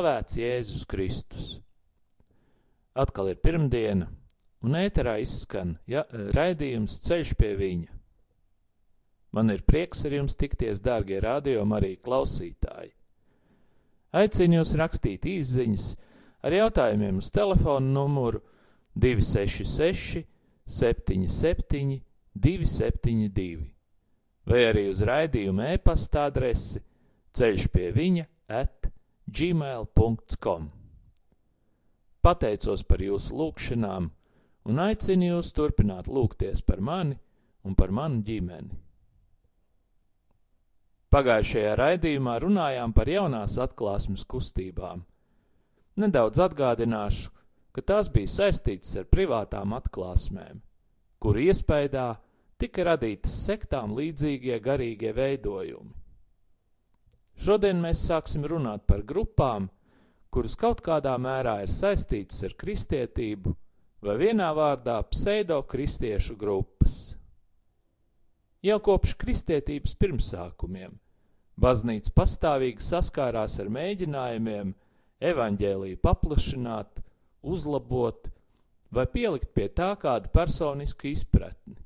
Slavēts Jēzus Kristus. Atkal ir pirmdiena, un ēterā izskan ja, raidījums Ceļš pie viņa. Man ir prieks ar jums tikties, dārgie rādījumi, arī klausītāji. Aicinu jūs rakstīt īsiņas ar jautājumiem uz telefona numuru 266, 77, 272, vai arī uz raidījuma e-pasta adresi ceļš pie viņa at gmail.com. Pateicos par jūsu lūgšanām un aicinu jūs turpināt lūgties par mani un par manu ģimeni. Pagājušajā raidījumā runājām par jaunās atklāsmes kustībām. Nedaudz atgādināšu, ka tās bija saistītas ar privātām atklāsmēm, kuru iespējā tika radītas sektām līdzīgie garīgie veidojumi. Šodien mēs sāksim runāt par grupām, kuras kaut kādā mērā ir saistītas ar kristietību, vai vienā vārdā pseido-kristiešu grupas. Jau kopš kristietības pirmsākumiem baznīca pastāvīgi saskārās ar mēģinājumiem evaņģēlīju paplašināt, uzlabot vai pielikt pie tā kādu personisku izpratni.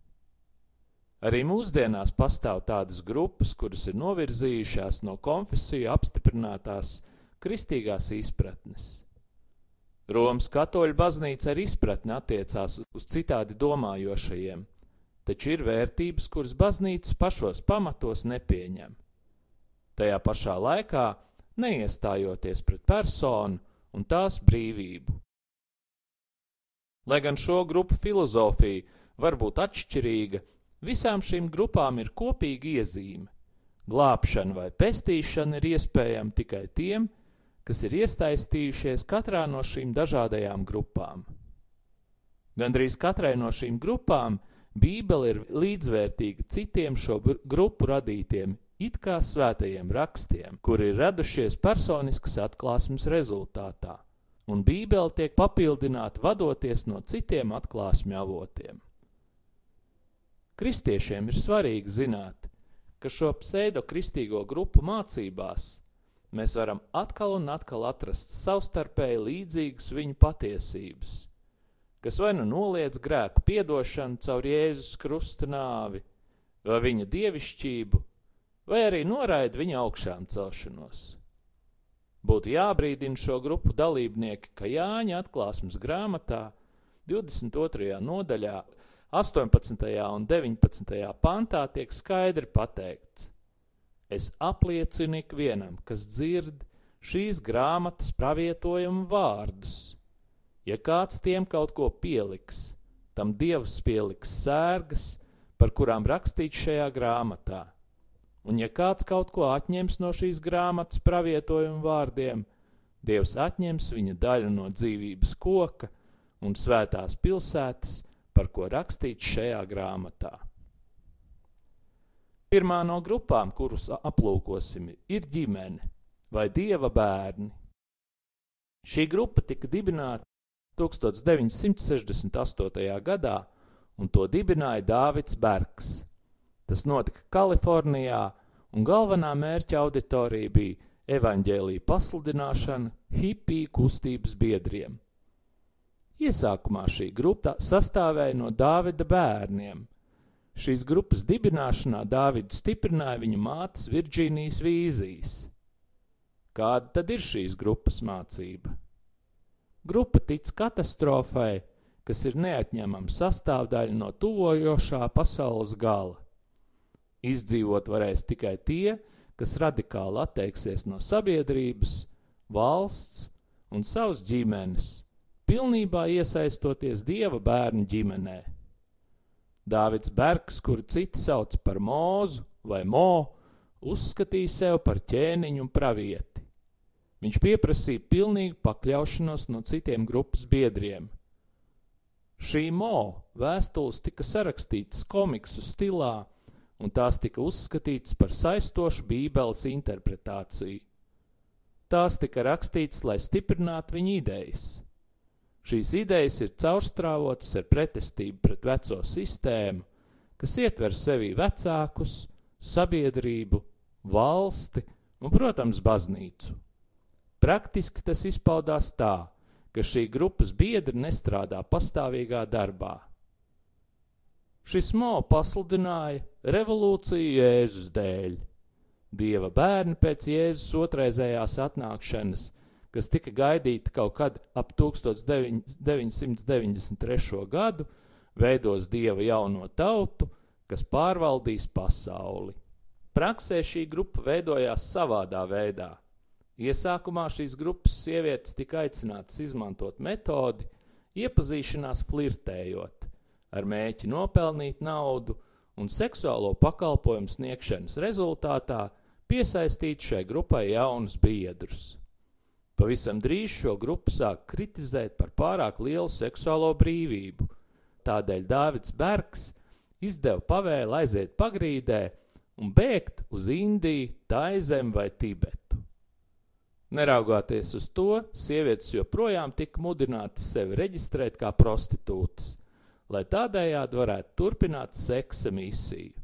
Arī mūsdienās pastāv tādas grupas, kuras ir novirzījušās no konfesiju apstiprinātās kristīgās izpratnes. Romas katoļu baznīca ar izpratni attiecās uz citādi domājošajiem, taču ir vērtības, kuras baznīca pašos pamatos nepieņem. Tajā pašā laikā neiestājoties pret personu un tās brīvību. Lai gan šo grupu filozofija var būt atšķirīga, visām šīm grupām ir kopīga iezīme. Glābšana vai pestīšana ir iespējama tikai tiem, kas ir iesaistījušies katrā no šīm dažādajām grupām. Gandrīz katrai no šīm grupām Bībele ir līdzvērtīga citiem šo grupu radītiem, it kā svētajiem rakstiem, kuri ir radušies personiskas atklāsmes rezultātā, un Bībele tiek papildināta vadoties no citiem atklāsmju avotiem. Kristiešiem ir svarīgi zināt, ka šo pseido-kristīgo grupu mācībās mēs varam atkal un atkal atrast savstarpēji līdzīgas viņu patiesības kas vai nu noliedz grēku piedošanu caur Jēzus krusta nāvi, vai viņa dievišķību, vai arī noraida viņa augšām celšanos. Būtu jābrīdina šo grupu dalībnieki, ka Jāņa atklāsmes grāmatā 22. nodaļā 18. un 19. pantā tiek skaidri pateikts: Es apliecinu ikvienam, kas dzird šīs grāmatas pravietojumu vārdus Ja kāds tiem kaut ko pieliks, tam dievs pieliks sērgas, par kurām rakstīts šajā grāmatā. Un ja kāds kaut ko atņems no šīs grāmatas pravietojumu vārdiem, Dievs atņems viņa daļu no dzīvības koka un svētās pilsētas, par ko rakstīts šajā grāmatā. Pirmā no grupām, kurus aplūkosim, ir ģimene vai dieva bērni. Šī grupa tika dibināta 1968. gadā, un to dibināja Dāvids Bergs. Tas notika Kalifornijā, un galvenā mērķa auditorija bija evaņģēlīja pasludināšana hipiju kustības biedriem. Iesākumā šī grupa sastāvēja no Dāvida bērniem. Šīs grupas dibināšanā Dāvidu stiprināja viņa mātes Virģīnijas vīzijas. Kāda tad ir šīs grupas mācība? Grupa tic katastrofai, kas ir neatņemama sastāvdaļa no tuvojošā pasaules gala. Izdzīvot varēs tikai tie, kas radikāli atteiksies no sabiedrības, valsts un savas ģimenes, pilnībā iesaistoties dieva bērnu ģimenē. Dāvids Bergs, kuru citi sauc par mūzu vai mo, uzskatīja sevi par ķēniņu un pravieti. Viņš pieprasīja pilnīgu pakļaušanos no citiem grupas biedriem. Šī mo vēstules tika sarakstītas komiksu stilā, un tās tika uzskatītas par saistošu Bībeles interpretāciju. Tās tika rakstītas, lai stiprinātu viņa idejas. Šīs idejas ir caurstrāvotas ar pretestību pret veco sistēmu, kas ietver sevī vecākus, sabiedrību, valsti un, protams, baznīcu. Praktiski tas izpaudās tā, ka šī grupas biedri nestrādā pastāvīgā darbā. Šis mo pasludināja revolūciju Jēzus dēļ. Dieva bērni pēc Jēzus otrreizējās atnākšanas, kas tika gaidīta kaut kad ap 1993. gadu, veidos Dieva jauno tautu, kas pārvaldīs pasauli. Praksē šī grupa veidojās savādā veidā. Iesākumā šīs grupas sievietes tika aicinātas izmantot metodi, iepazīšanās flirtējot, ar mēķi nopelnīt naudu un seksuālo pakalpojumu sniegšanas rezultātā piesaistīt šai grupai jaunus biedrus. Pavisam drīz šo grupu sāk kritizēt par pārāk lielu seksuālo brīvību, tādēļ Dāvids Bergs izdeva pavēli aiziet pagrīdē un bēgt uz Indiju, Taizem vai Tibetu. Neraugoties uz to, sievietes joprojām tika mudinātas sevi reģistrēt kā prostitūtas, lai tādējādi varētu turpināt seksa misiju.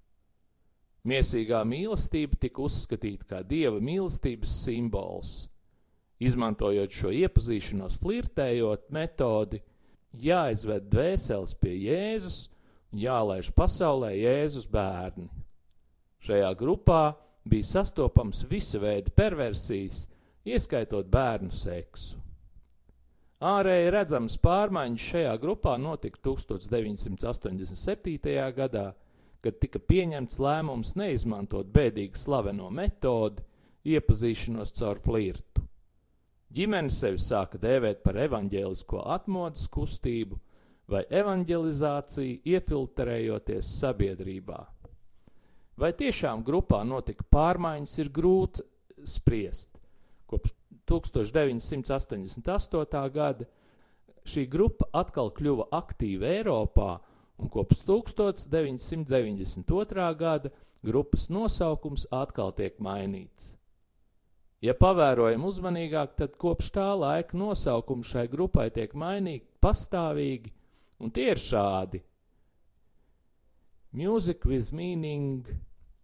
Miesīgā mīlestība tika uzskatīta kā dieva mīlestības simbols. Izmantojot šo iepazīšanos, flirtējot metodi, jāizved dvēseles pie Jēzus un jālaiž pasaulē Jēzus bērni. Šajā grupā bija sastopams visa veida perversijas, ieskaitot bērnu seksu. Ārēji redzams pārmaiņas šajā grupā notika 1987. gadā, kad tika pieņemts lēmums neizmantot bēdīgi slaveno metodi, iepazīšanos caur flirtu. Ģimene sevi sāka dēvēt par evaņģēlisko atmodas kustību vai evanģelizāciju, iefiltrējoties sabiedrībā. Vai tiešām grupā notika pārmaiņas, ir grūti spriest. Kopš 1988. gada šī grupa atkal kļuva aktīva Eiropā, un kopš 1992. gada grupas nosaukums atkal tiek mainīts. Ja pavērojam uzmanīgāk, tad kopš tā laika nosaukumi šai grupai tiek mainīti pastāvīgi, un tie ir šādi: Music with meaning,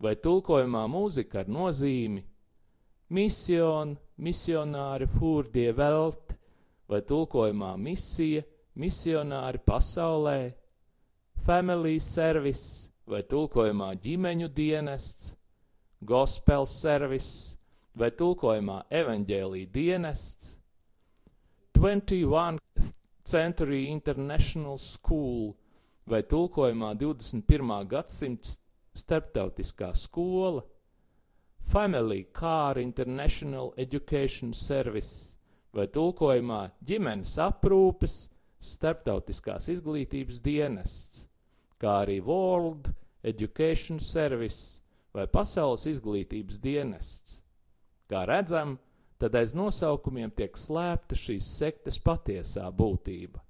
vai tulkojumā mūzika ar nozīmi, mission, misionāri fūrdie velt, vai tulkojumā misija, misionāri pasaulē, family service, vai tulkojumā ģimeņu dienests, gospel service, vai tulkojumā evaņģēlī dienests, 21 Century International School, vai tulkojumā 21. gadsimta starptautiskā skola, Family Car International Education Service. Vai tulkojumā ģimenes aprūpes? Starptautiskās izglītības dienests, kā arī World Education Service. Vai Pasaules izglītības dienests. Kā redzam, tad aiz nosaukumiem tiek slēpta šīs sektes patiesā būtība.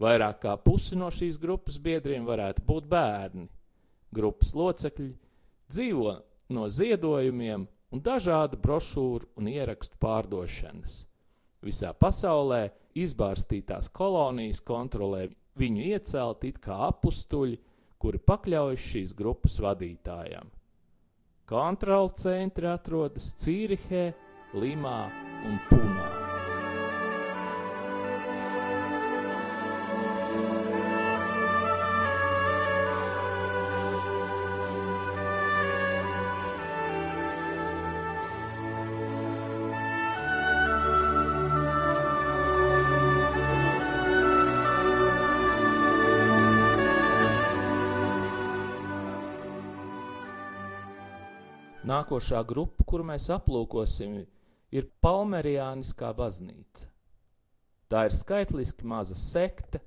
Vairāk kā pusi no šīs grupas biedriem varētu būt bērni, grupas locekļi dzīvo no ziedojumiem un dažādu brošūru un ierakstu pārdošanas. Visā pasaulē izbārstītās kolonijas kontrolē viņu iecelt it kā apstuļi, kuri pakļaujas šīs grupas vadītājam. Kontrola centri atrodas Cīrihē, Limā un Punā. Nākošā grupa, kuru mēs aplūkosim, ir Palmerijāniskā baznīca. Tā ir skaitliski maza sekte,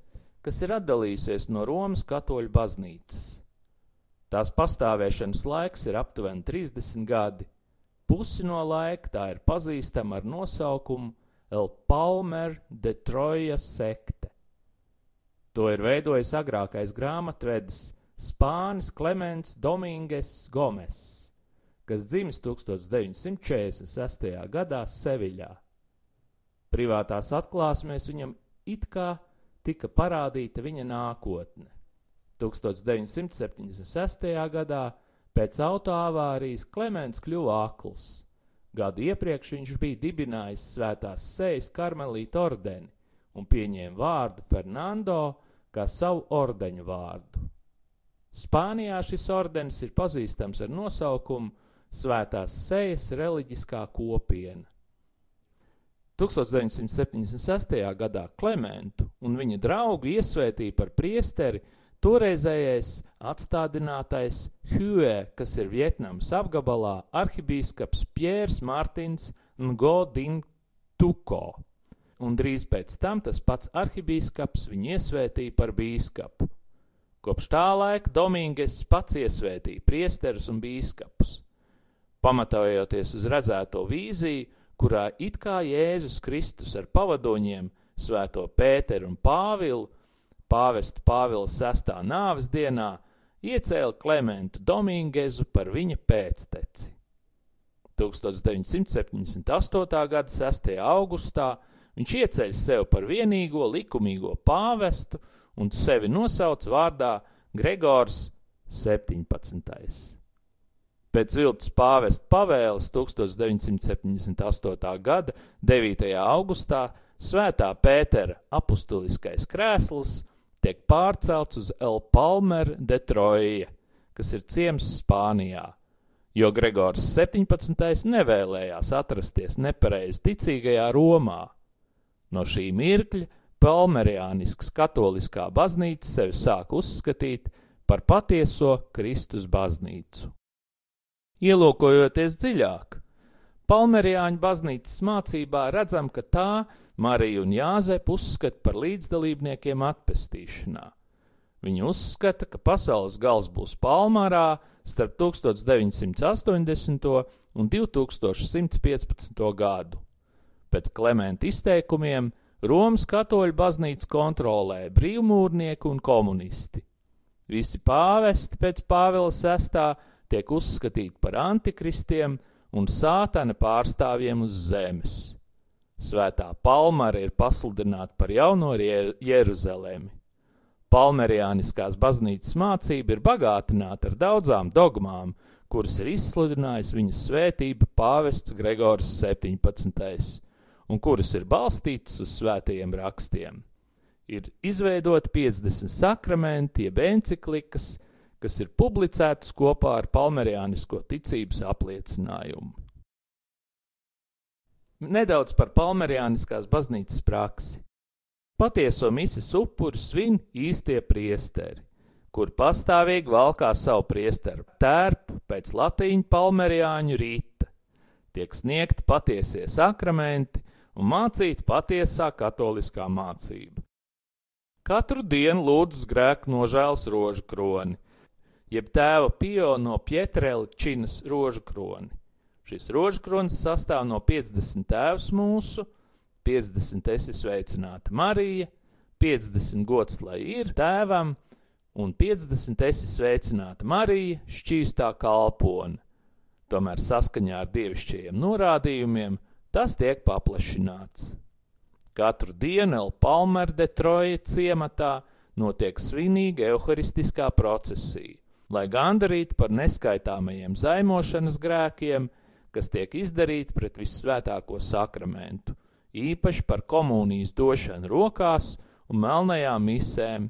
kas ir atdalījusies no Romas katoļu baznīcas. Tās pastāvēšanas laiks ir aptuveni 30 gadi, Pusi no laika tā ir pazīstama ar nosaukumu El Palmer de Troja sekte. To ir veidojis agrākais grāmatvedis Spānis Klemens Domingues Gomes, kas dzimis 1946. gadā Seviļā. Privātās atklāsmēs viņam it kā tika parādīta viņa nākotne. 1976. gadā pēc autoavārijas Klemens kļuva akls. Gadu iepriekš viņš bija dibinājis svētās sejas karmelīta ordeni un pieņēma vārdu Fernando kā savu ordeņu vārdu. Spānijā šis ordenis ir pazīstams ar nosaukumu Svētās sejas reliģiskā kopiena. 1976. gadā Klementu un viņa draugu iesvētīja par priesteri toreizējais atstādinātais Hue, kas ir Vietnamas apgabalā arhibīskaps Piers Mārtins Ngodin Tuko, un drīz pēc tam tas pats arhibīskaps viņu iesvētīja par bīskapu. Kopš tā laika Domingas pats iesvētīja priesterus un bīskapus. Pamatojoties uz redzēto vīziju, kurā it kā Jēzus Kristus ar pavadoņiem, Svēto Pēteru un Pāvilu, pāvestu Pāvila sestā nāves dienā, iecēla Klementu Domingezu par viņa pēcteci. 1978. gada 6. augustā viņš ieceļ sev par vienīgo likumīgo pāvestu un sevi nosauc vārdā Gregors 17. Pēc viltus pāvesta pavēles 1978. gada 9. augustā Svētā Pētera apustuliskais krēsls tiek pārcelts uz El Palmer de Troja, kas ir ciems Spānijā, jo Gregors 17. nevēlējās atrasties nepareizi ticīgajā Romā. No šī mirkļa Palmeriānisks katoliskā baznīca sevi sāk uzskatīt par patieso Kristus baznīcu. Ielūkojoties dziļāk, Palmeriāņu baznīcas mācībā redzam, ka tā Mariju un Jāzepu uzskata par līdzdalībniekiem atpestīšanā. Viņi uzskata, ka pasaules gals būs Palmārā starp 1980. un 2115. gadu. Pēc Klimenta izteikumiem Romas katoļu baznīca kontrolē brīvmūrnieki un komunisti. Visi pāvesti pēc Pāvila sestā tiek uzskatīti par antikristiem un sātana pārstāvjiem uz zemes. Svētā Palmara ir pasludināta par jauno Jeruzalemi. Palmeriāniskās baznīcas mācība ir bagātināta ar daudzām dogmām, kuras ir izsludinājis viņa svētība pāvests Gregors 17 un kuras ir balstītas uz svētajiem rakstiem. Ir izveidoti 50 sakramenti, jeb enciklikas, kas ir publicētas kopā ar palmeriānisko ticības apliecinājumu. Nedaudz par palmeriāniskās baznīcas praksi. Patieso mises upuri svin īstie priesteri, kur pastāvīgi valkā savu priesteru tērpu pēc latīņu palmeriāņu rīta. Tiek sniegti patiesie sakramenti, un mācīt patiesā katoliskā mācība. Katru dienu lūdzas grēku nožēlas rožu kroni, jeb tēva pio no Pietreličinas rožu kroni. Šis rožu kronis sastāv no 50 tēvs mūsu, 50 esi sveicināta Marija, 50 gods lai ir tēvam, un 50 esi sveicināta Marija, šķīstā kalpone. Tomēr saskaņā ar dievišķajiem norādījumiem Tas tiek paplašināts. Katru dienu El Palmer de Troja ciematā notiek svinīga evaharistiskā procesija, lai gandarītu par neskaitāmajiem zaimošanas grēkiem, kas tiek izdarīti pret vissvētāko sakramentu, īpaši par komunijas došanu rokās un melnajām misēm.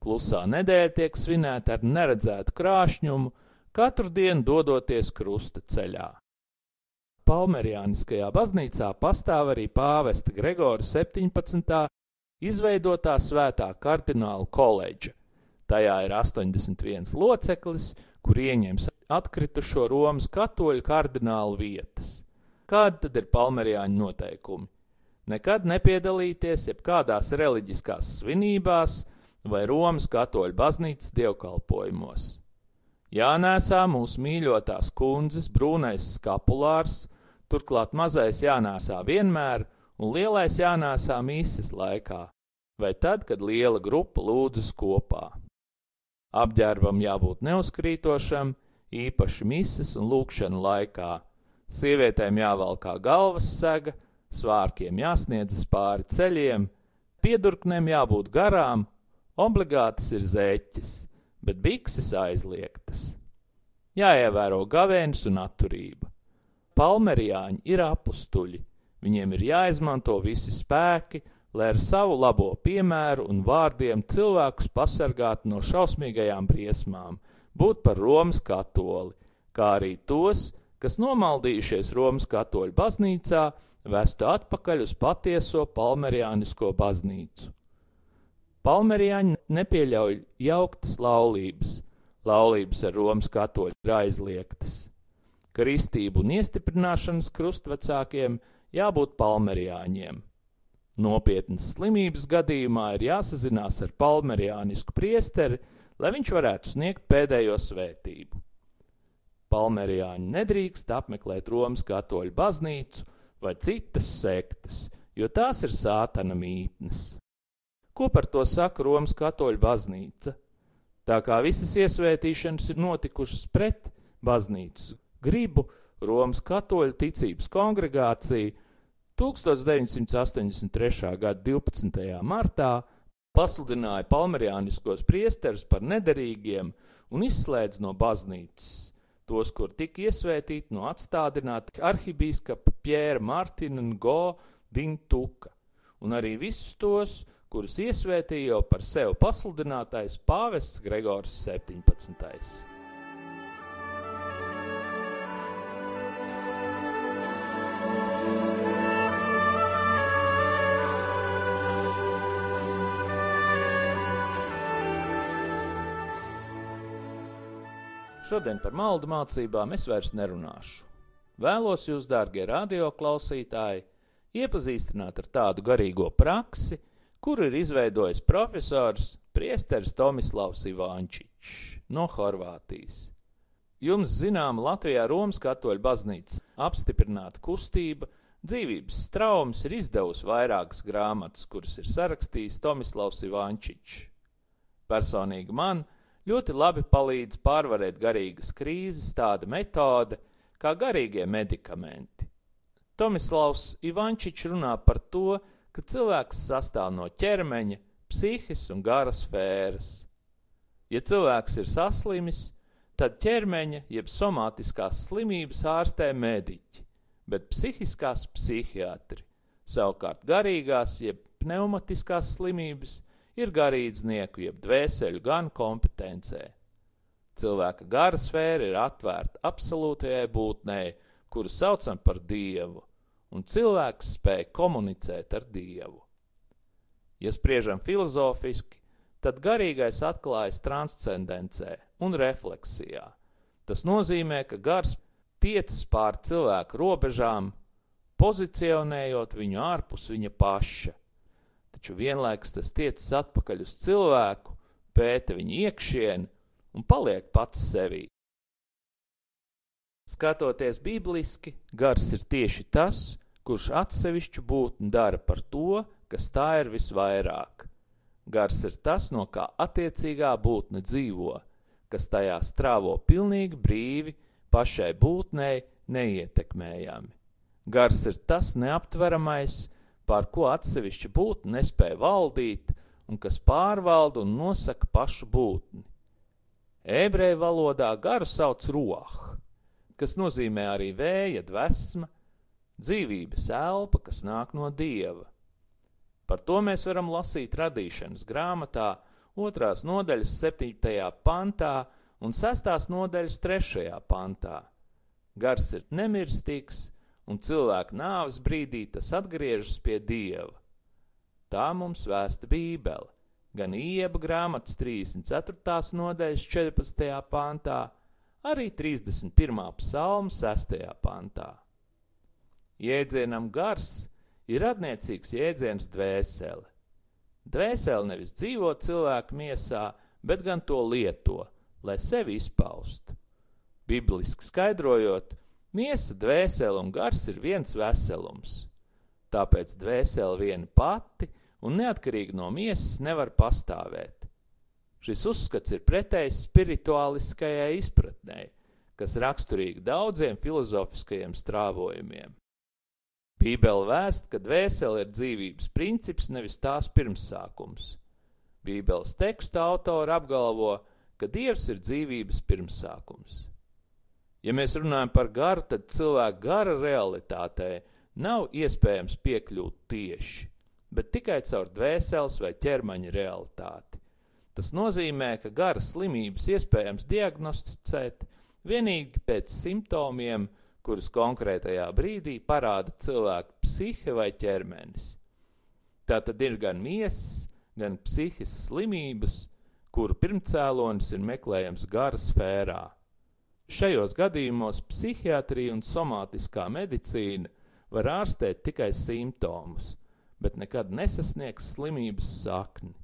Klusā nedēļa tiek svinēta ar neredzētu krāšņumu, katru dienu dodoties krusta ceļā. Palmeriāniskajā baznīcā pastāv arī pāvesta Gregora 17. izveidotā svētā kardināla koledža. Tajā ir 81 loceklis, kur ieņems atkritušo Romas katoļu kardinālu vietas. Kādi tad ir palmeriāņu noteikumi? Nekad nepiedalīties jebkādās reliģiskās svinībās vai Romas katoļu baznīcas dievkalpojumos. Jānēsā mūsu mīļotās kundzes brūnais skapulārs, turklāt mazais jānēsā vienmēr un lielais jānēsā mīsas laikā, vai tad, kad liela grupa lūdzas kopā. Apģērbam jābūt neuzkrītošam, īpaši misas un lūkšanu laikā. Sievietēm jāvalkā galvas sega, svārkiem jāsniedzas pāri ceļiem, piedurknēm jābūt garām, obligātas ir zēķis, bet bikses aizliegtas. Jāievēro gavēnis un atturība. Palmerijāņi ir apustuļi, viņiem ir jāizmanto visi spēki, lai ar savu labo piemēru un vārdiem cilvēkus pasargātu no šausmīgajām briesmām, būt par Romas katoli, kā arī tos, kas nomaldījušies Romas katoļu baznīcā, vestu atpakaļ uz patieso palmeriānisko baznīcu. Palmerijāņi nepieļauj jauktas laulības, laulības ar Romas katoļu ir aizliegtas. Kristību un iestiprināšanas krustvecākiem jābūt palmerijāņiem. Nopietnas slimības gadījumā ir jāsazinās ar palmerijānisku priesteri, lai viņš varētu sniegt pēdējo svētību. Palmerijāņi nedrīkst apmeklēt Romas katoļu baznīcu vai citas sektas, jo tās ir sātana mītnes. Ko par to saka Romas katoļu baznīca? Tā kā visas iesvētīšanas ir notikušas pret baznīcas gribu, Romas katoļu ticības kongregācija 1983. gada 12. martā pasludināja palmeriāniskos priesterus par nederīgiem un izslēdz no baznīcas tos, kur tika iesvētīti no atstādināta arhibīskapa Pjēra Martina Ngo Dintuka, un arī visus tos, kurus iesvētīja jau par sevi pasludinātais pāvests Gregors 17. Šodien par maldu mācībām es vairs nerunāšu. Vēlos jūs, dārgie radioklausītāji, iepazīstināt ar tādu garīgo praksi, kuru ir izveidojis profesors Priesteris Tomislavs Ivančičs no Horvātijas. Jums zinām Latvijā Romas katoļu baznīcas apstiprināta kustība dzīvības traumas ir izdevusi vairākas grāmatas, kuras ir sarakstījis Tomislavs Ivančičs. Personīgi man – ļoti labi palīdz pārvarēt garīgas krīzes tāda metode kā garīgie medikamenti. Tomislavs Ivančičs runā par to, ka cilvēks sastāv no ķermeņa, psihes un garas sfēras. Ja cilvēks ir saslimis, tad ķermeņa jeb somatiskās slimības ārstē mediķi, bet psihiskās psihiatri, savukārt garīgās jeb pneumatiskās slimības ir garīdznieku jeb dvēseļu gan kompetencē. Cilvēka gara sfēra ir atvērta absolūtajai būtnei, kuru saucam par dievu, un cilvēks spēj komunicēt ar dievu. Ja spriežam filozofiski, tad garīgais atklājas transcendencē un refleksijā. Tas nozīmē, ka gars tiecas pār cilvēku robežām, pozicionējot viņu ārpus viņa paša, taču vienlaikus tas tiecas atpakaļ uz cilvēku, pēta viņa iekšienu un paliek pats sevī. Skatoties bibliski, gars ir tieši tas, kurš atsevišķu būtni dara par to, kas tā ir visvairāk. Gars ir tas, no kā attiecīgā būtne dzīvo, kas tajā strāvo pilnīgi brīvi, pašai būtnei neietekmējami. Gars ir tas neaptveramais, pār ko atsevišķa būtne nespēja valdīt un kas pārvalda un nosaka pašu būtni. Ebreju valodā garu sauc roh, kas nozīmē arī vēja dvēsma, dzīvības elpa, kas nāk no dieva. Par to mēs varam lasīt radīšanas grāmatā, otrās nodaļas septītajā pantā un sestās nodaļas trešajā pantā. Gars ir nemirstīgs, un cilvēka nāves brīdī tas atgriežas pie dieva. Tā mums vēsta Bībele, gan ieba grāmatas 34. nodaļas 14. pāntā, arī 31. psalma 6. pāntā. Jēdzienam gars ir radniecīgs jēdziens dvēsele. Dvēsele nevis dzīvo cilvēka miesā, bet gan to lieto, lai sevi izpaustu. Bibliski skaidrojot, miesa, dvēsele un gars ir viens veselums. Tāpēc dvēsele viena pati un neatkarīgi no miesas nevar pastāvēt. Šis uzskats ir pretējs spirituāliskajai izpratnē, kas raksturīgi daudziem filozofiskajiem strāvojumiem. Bībele vēst, ka dvēsele ir dzīvības princips, nevis tās pirmsākums. Bībeles teksta autori apgalvo, ka Dievs ir dzīvības pirmsākums. Ja mēs runājam par garu, tad cilvēka gara realitātei nav iespējams piekļūt tieši, bet tikai caur dvēseles vai ķermeņa realitāti. Tas nozīmē, ka gara slimības iespējams diagnosticēt vienīgi pēc simptomiem, kurus konkrētajā brīdī parāda cilvēka psihe vai ķermenis. Tā tad ir gan miesas, gan psihiskas slimības, kuru pirmcēlonis ir meklējams gara sfērā. Šajos gadījumos psihiatrija un somātiskā medicīna var ārstēt tikai simptomus, bet nekad nesasniegs slimības sakni.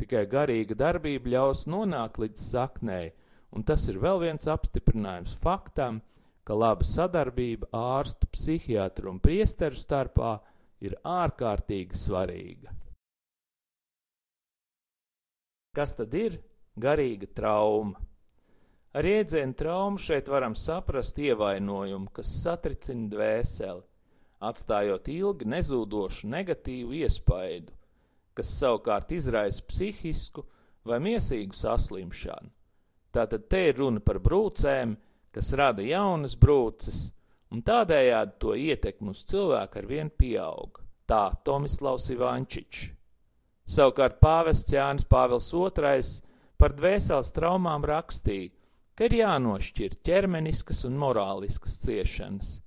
Tikai garīga darbība ļaus nonākt līdz saknei, un tas ir vēl viens apstiprinājums faktam, ka laba sadarbība ārstu, psihiatru un priesteru starpā ir ārkārtīgi svarīga. Kas tad ir garīga trauma? Ar iedzienu traumu šeit varam saprast ievainojumu, kas satricina dvēseli, atstājot ilgi nezūdošu negatīvu iespaidu, kas savukārt izraisa psihisku vai miesīgu saslimšanu. Tātad te ir runa par brūcēm, kas rada jaunas brūces, un tādējādi to ietekmi uz cilvēku ar vien pieaug. Tā Tomislavs Ivančičs. Savukārt pāvests Jānis Pāvils II par dvēseles traumām rakstīja, ka ir jānošķir ķermeniskas un morāliskas ciešanas.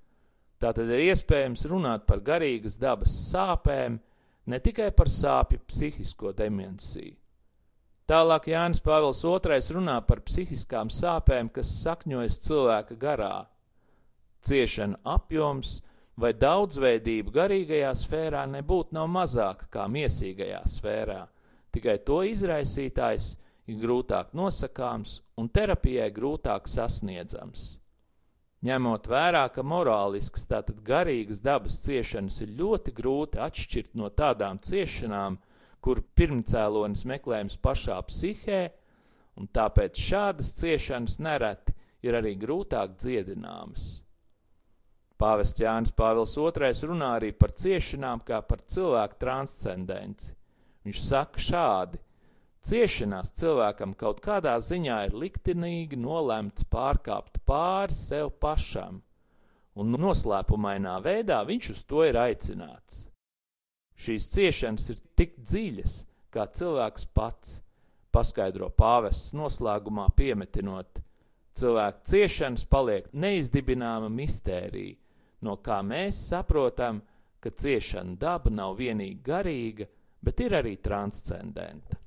Tātad ir iespējams runāt par garīgas dabas sāpēm, ne tikai par sāpju psihisko dimensiju. Tālāk Jānis Pāvils II runā par psihiskām sāpēm, kas sakņojas cilvēka garā. Ciešana apjoms vai daudzveidība garīgajā sfērā nebūtu nav mazāka kā miesīgajā sfērā, tikai to izraisītājs ir grūtāk nosakāms un terapijai grūtāk sasniedzams. Ņemot vērā, ka morālisks, tātad garīgas dabas ciešanas ir ļoti grūti atšķirt no tādām ciešanām, kur pirmcēlonis meklējams pašā psihē, un tāpēc šādas ciešanas nereti ir arī grūtāk dziedināmas. Pāvests Jānis Pāvils II runā arī par ciešanām kā par cilvēku transcendenci. Viņš saka šādi: Ciešanās cilvēkam kaut kādā ziņā ir liktenīgi nolemts pārkāpt pāri sev pašam, un noslēpumainā veidā viņš uz to ir aicināts. Šīs ciešanas ir tik dziļas, kā cilvēks pats, paskaidro pāvests noslēgumā piemetinot. Cilvēka ciešanas paliek neizdibināma mistērija, no kā mēs saprotam, ka ciešana daba nav vienīgi garīga, bet ir arī transcendenta.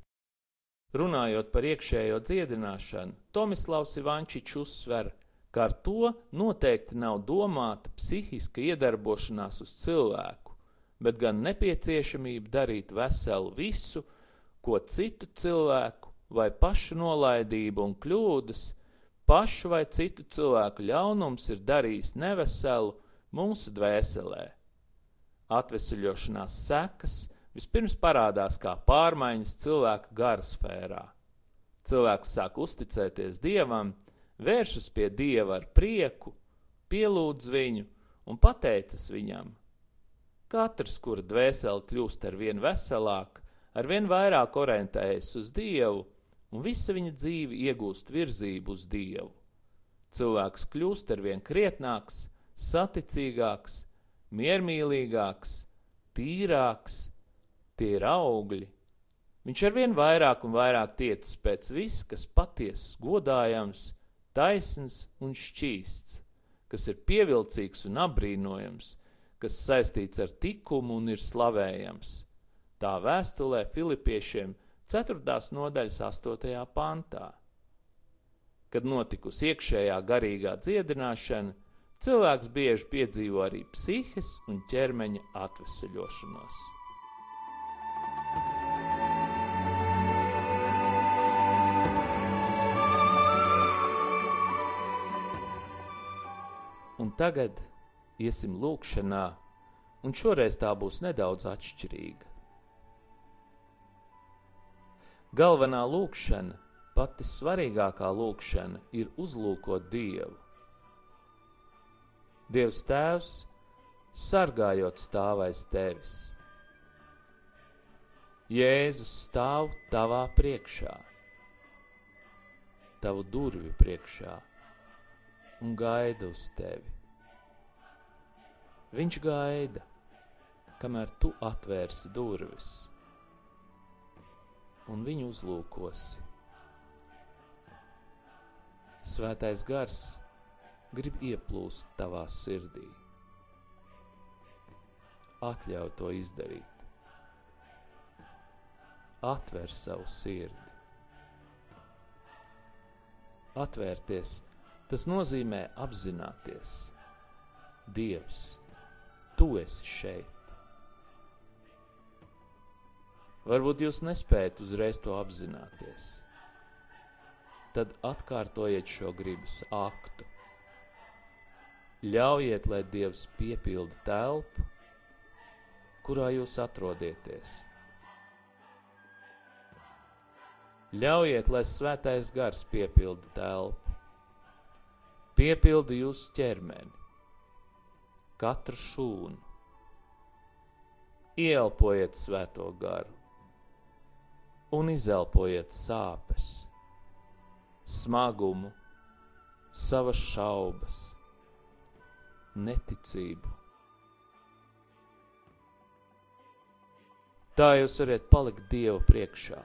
Runājot par iekšējo dziedināšanu, Tomislavs Ivančičs uzsver, ka ar to noteikti nav domāta psihiska iedarbošanās uz cilvēku bet gan nepieciešamība darīt veselu visu, ko citu cilvēku vai pašu nolaidība un kļūdas, pašu vai citu cilvēku ļaunums ir darījis neveselu mūsu dvēselē. Atvesaļošanās sekas vispirms parādās kā pārmaiņas cilvēka gara sfērā. Cilvēks sāk uzticēties dievam, vēršas pie dieva ar prieku, pielūdz viņu un pateicas viņam. Katrs, kura dvēsele kļūst ar vien veselāka, ar vien vairāk orientējas uz Dievu, un visa viņa dzīve iegūst virzību uz Dievu. Cilvēks kļūst ar vien krietnāks, saticīgāks, miermīlīgāks, tīrāks, tie ir augļi. Viņš ar vien vairāk un vairāk tiecas pēc viss, kas patiesas, godājams, taisns un šķīsts, kas ir pievilcīgs un apbrīnojams, kas saistīts ar likumu un ir slavējams. Tā vēstulē Filipiešiem 4. nodaļas 8. pantā. Kad notikusi iekšējā garīgā dziedināšana, cilvēks bieži piedzīvo arī psihes un ķermeņa atvesaļošanos. Un tagad iesim lūkšanā, un šoreiz tā būs nedaudz atšķirīga. Galvenā lūkšana, pati svarīgākā lūkšana, ir uzlūkot Dievu. Dievs Tēvs, sargājot stāv aiz tevis. Jēzus stāv tavā priekšā, tavu durvju priekšā un gaida uz tevi. Viņš gaida, kamēr tu atvērsi durvis un viņu uzlūkosi. Svētais gars grib ieplūst tavā sirdī. Atļauj to izdarīt. Atver savu sirdi. Atvērties, tas nozīmē apzināties. Dievs, tu esi šeit. Varbūt jūs nespējat uzreiz to apzināties. Tad atkārtojiet šo gribas aktu. Ļaujiet, lai Dievs piepilda telpu, kurā jūs atrodaties. Ļaujiet, lai svētais gars piepilda telpu, piepilda jūsu ķermeni, katru šūnu. Ielpojiet svēto garu un izelpojiet sāpes, smagumu, savas šaubas, neticību. Tā jūs varat palikt Dieva priekšā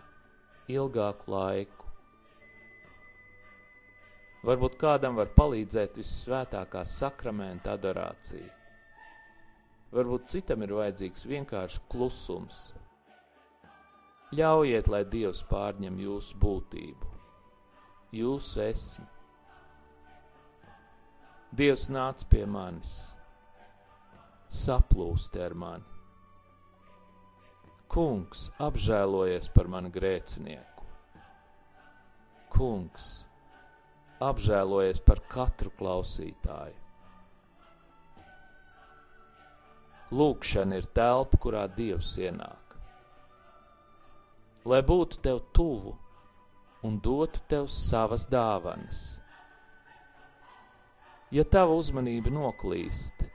ilgāku laiku. Varbūt kādam var palīdzēt visvētākā sakramenta adorācija. Varbūt citam ir vajadzīgs vienkārši klusums Ļaujiet, lai Dievs pārņem jūsu būtību, jūsu esmu. Dievs nāca pie manis, saplūsti ar mani. Kungs apžēlojies par manu grēcinieku. Kungs apžēlojies par katru klausītāju. Lūkšana ir telpa, kurā Dievs ienāk lai būtu tev tuvu un dotu tev savas dāvanas. Ja tava uzmanība noklīst,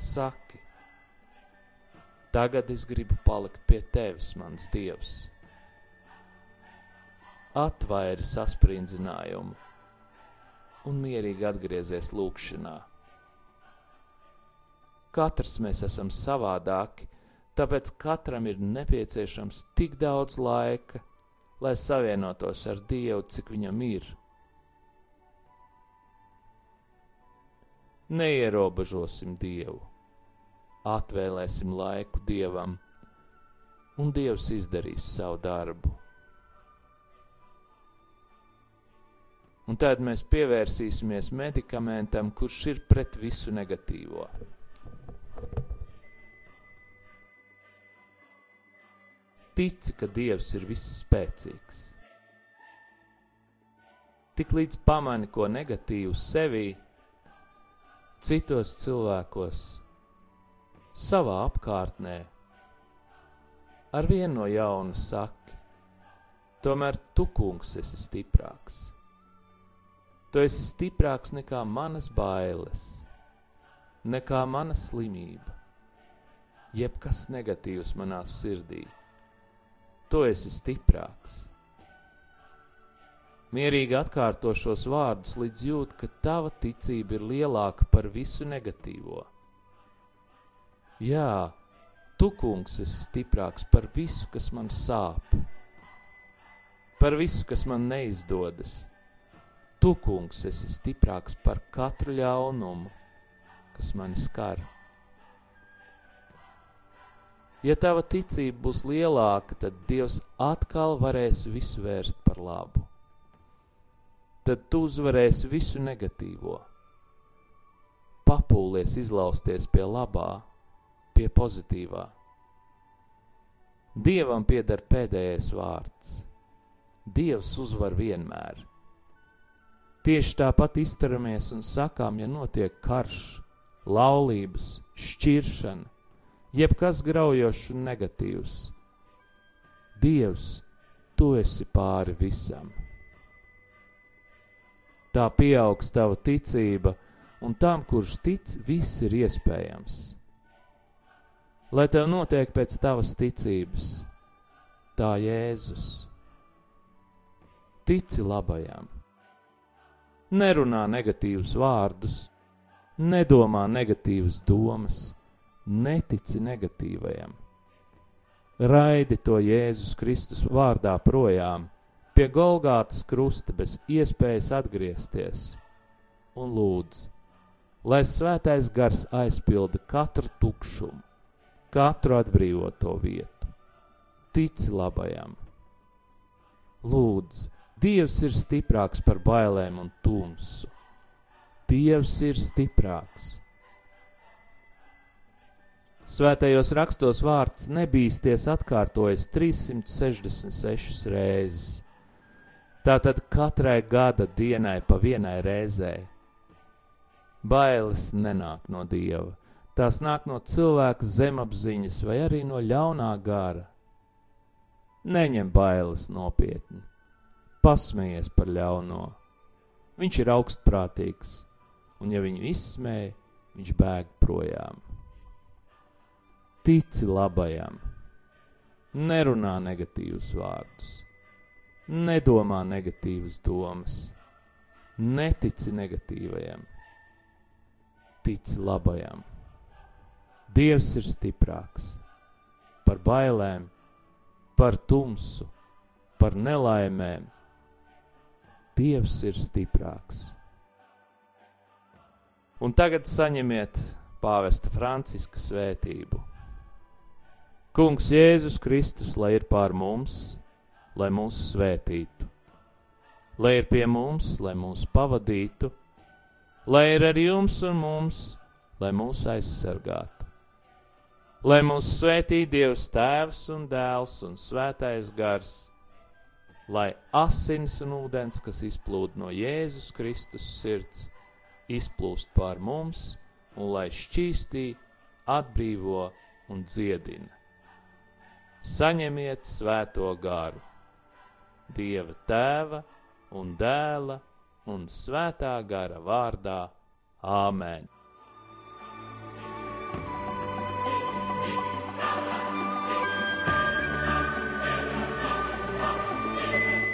saki, tagad es gribu palikt pie tevis, mans dievs. Atvairi sasprindzinājumu un mierīgi atgriezies lūkšanā. Katrs mēs esam savādāki, Tāpēc katram ir nepieciešams tik daudz laika, lai savienotos ar Dievu, cik viņam ir. Neierobežosim Dievu, atvēlēsim laiku Dievam, un Dievs izdarīs savu darbu. Un tad mēs pievērsīsimies medikamentam, kurš ir pret visu negatīvo. tici, ka Dievs ir visspēcīgs. Tik līdz pamani ko negatīvu sevī, citos cilvēkos, savā apkārtnē, ar vienu no jauna saki, tomēr tu, kungs, esi stiprāks. Tu esi stiprāks nekā manas bailes, nekā mana slimība, jebkas negatīvs manā sirdī tu esi stiprāks. Mierīgi atkārto šos vārdus, līdz jūt, ka tava ticība ir lielāka par visu negatīvo. Jā, tu, kungs, esi stiprāks par visu, kas man sāp, par visu, kas man neizdodas. Tu, kungs, esi stiprāks par katru ļaunumu, kas mani skar. Ja tava ticība būs lielāka, tad Dievs atkal varēs visu vērst par labu. Tad tu uzvarēsi visu negatīvo. Papūlies izlausties pie labā, pie pozitīvā. Dievam pieder pēdējais vārds. Dievs uzvar vienmēr. Tieši tāpat izturamies un sakām, ja notiek karš, laulības, šķiršana, jebkas graujošs un negatīvs. Dievs, tu esi pāri visam. Tā pieaugs tava ticība, un tam, kurš tic, viss ir iespējams. Lai tev notiek pēc tavas ticības, tā Jēzus. Tici labajam, nerunā negatīvus vārdus, nedomā negatīvas domas, netici negatīvajam raidi to Jēzus Kristus vārdā projām, pie Golgātas krusta bez iespējas atgriezties, un lūdz, lai svētais gars aizpilda katru tukšumu, katru atbrīvoto vietu. Tici labajam! Lūdz, Dievs ir stiprāks par bailēm un tumsu. Dievs ir stiprāks! Svētajos rakstos vārds nebīsties atkārtojas 366 reizes. Tātad katrai gada dienai pa vienai reizē. Bailes nenāk no dieva, tās nāk no cilvēka zemapziņas vai arī no ļaunā gara. Neņem bailes nopietni, pasmējies par ļauno. Viņš ir augstprātīgs, un ja viņu izsmēja, viņš bēg projām tici labajam, nerunā negatīvus vārdus, nedomā negatīvas domas, netici negatīvajam, tici labajam. Dievs ir stiprāks par bailēm, par tumsu, par nelaimēm. Dievs ir stiprāks. Un tagad saņemiet pāvesta Franciska svētību. Kungs Jēzus Kristus, lai ir pār mums, lai mūs svētītu, lai ir pie mums, lai mūs pavadītu, lai ir ar jums un mums, lai mūs aizsargātu. Lai mūs svētī Dievs Tēvs un Dēls un Svētais Gars, lai asins un ūdens, kas izplūd no Jēzus Kristus sirds, izplūst pār mums un lai šķīstī, atbrīvo un dziedina. Saņemiet svēto garu, Dieva tēva un dēla un svētā gara vārdā. Āmen!